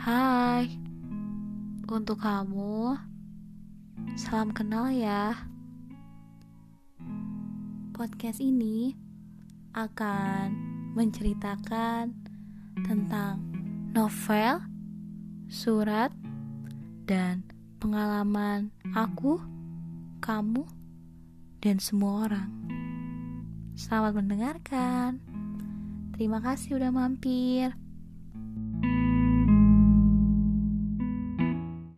Hai, untuk kamu, salam kenal ya. Podcast ini akan menceritakan tentang novel, surat, dan pengalaman aku, kamu, dan semua orang. Selamat mendengarkan. Terima kasih udah mampir.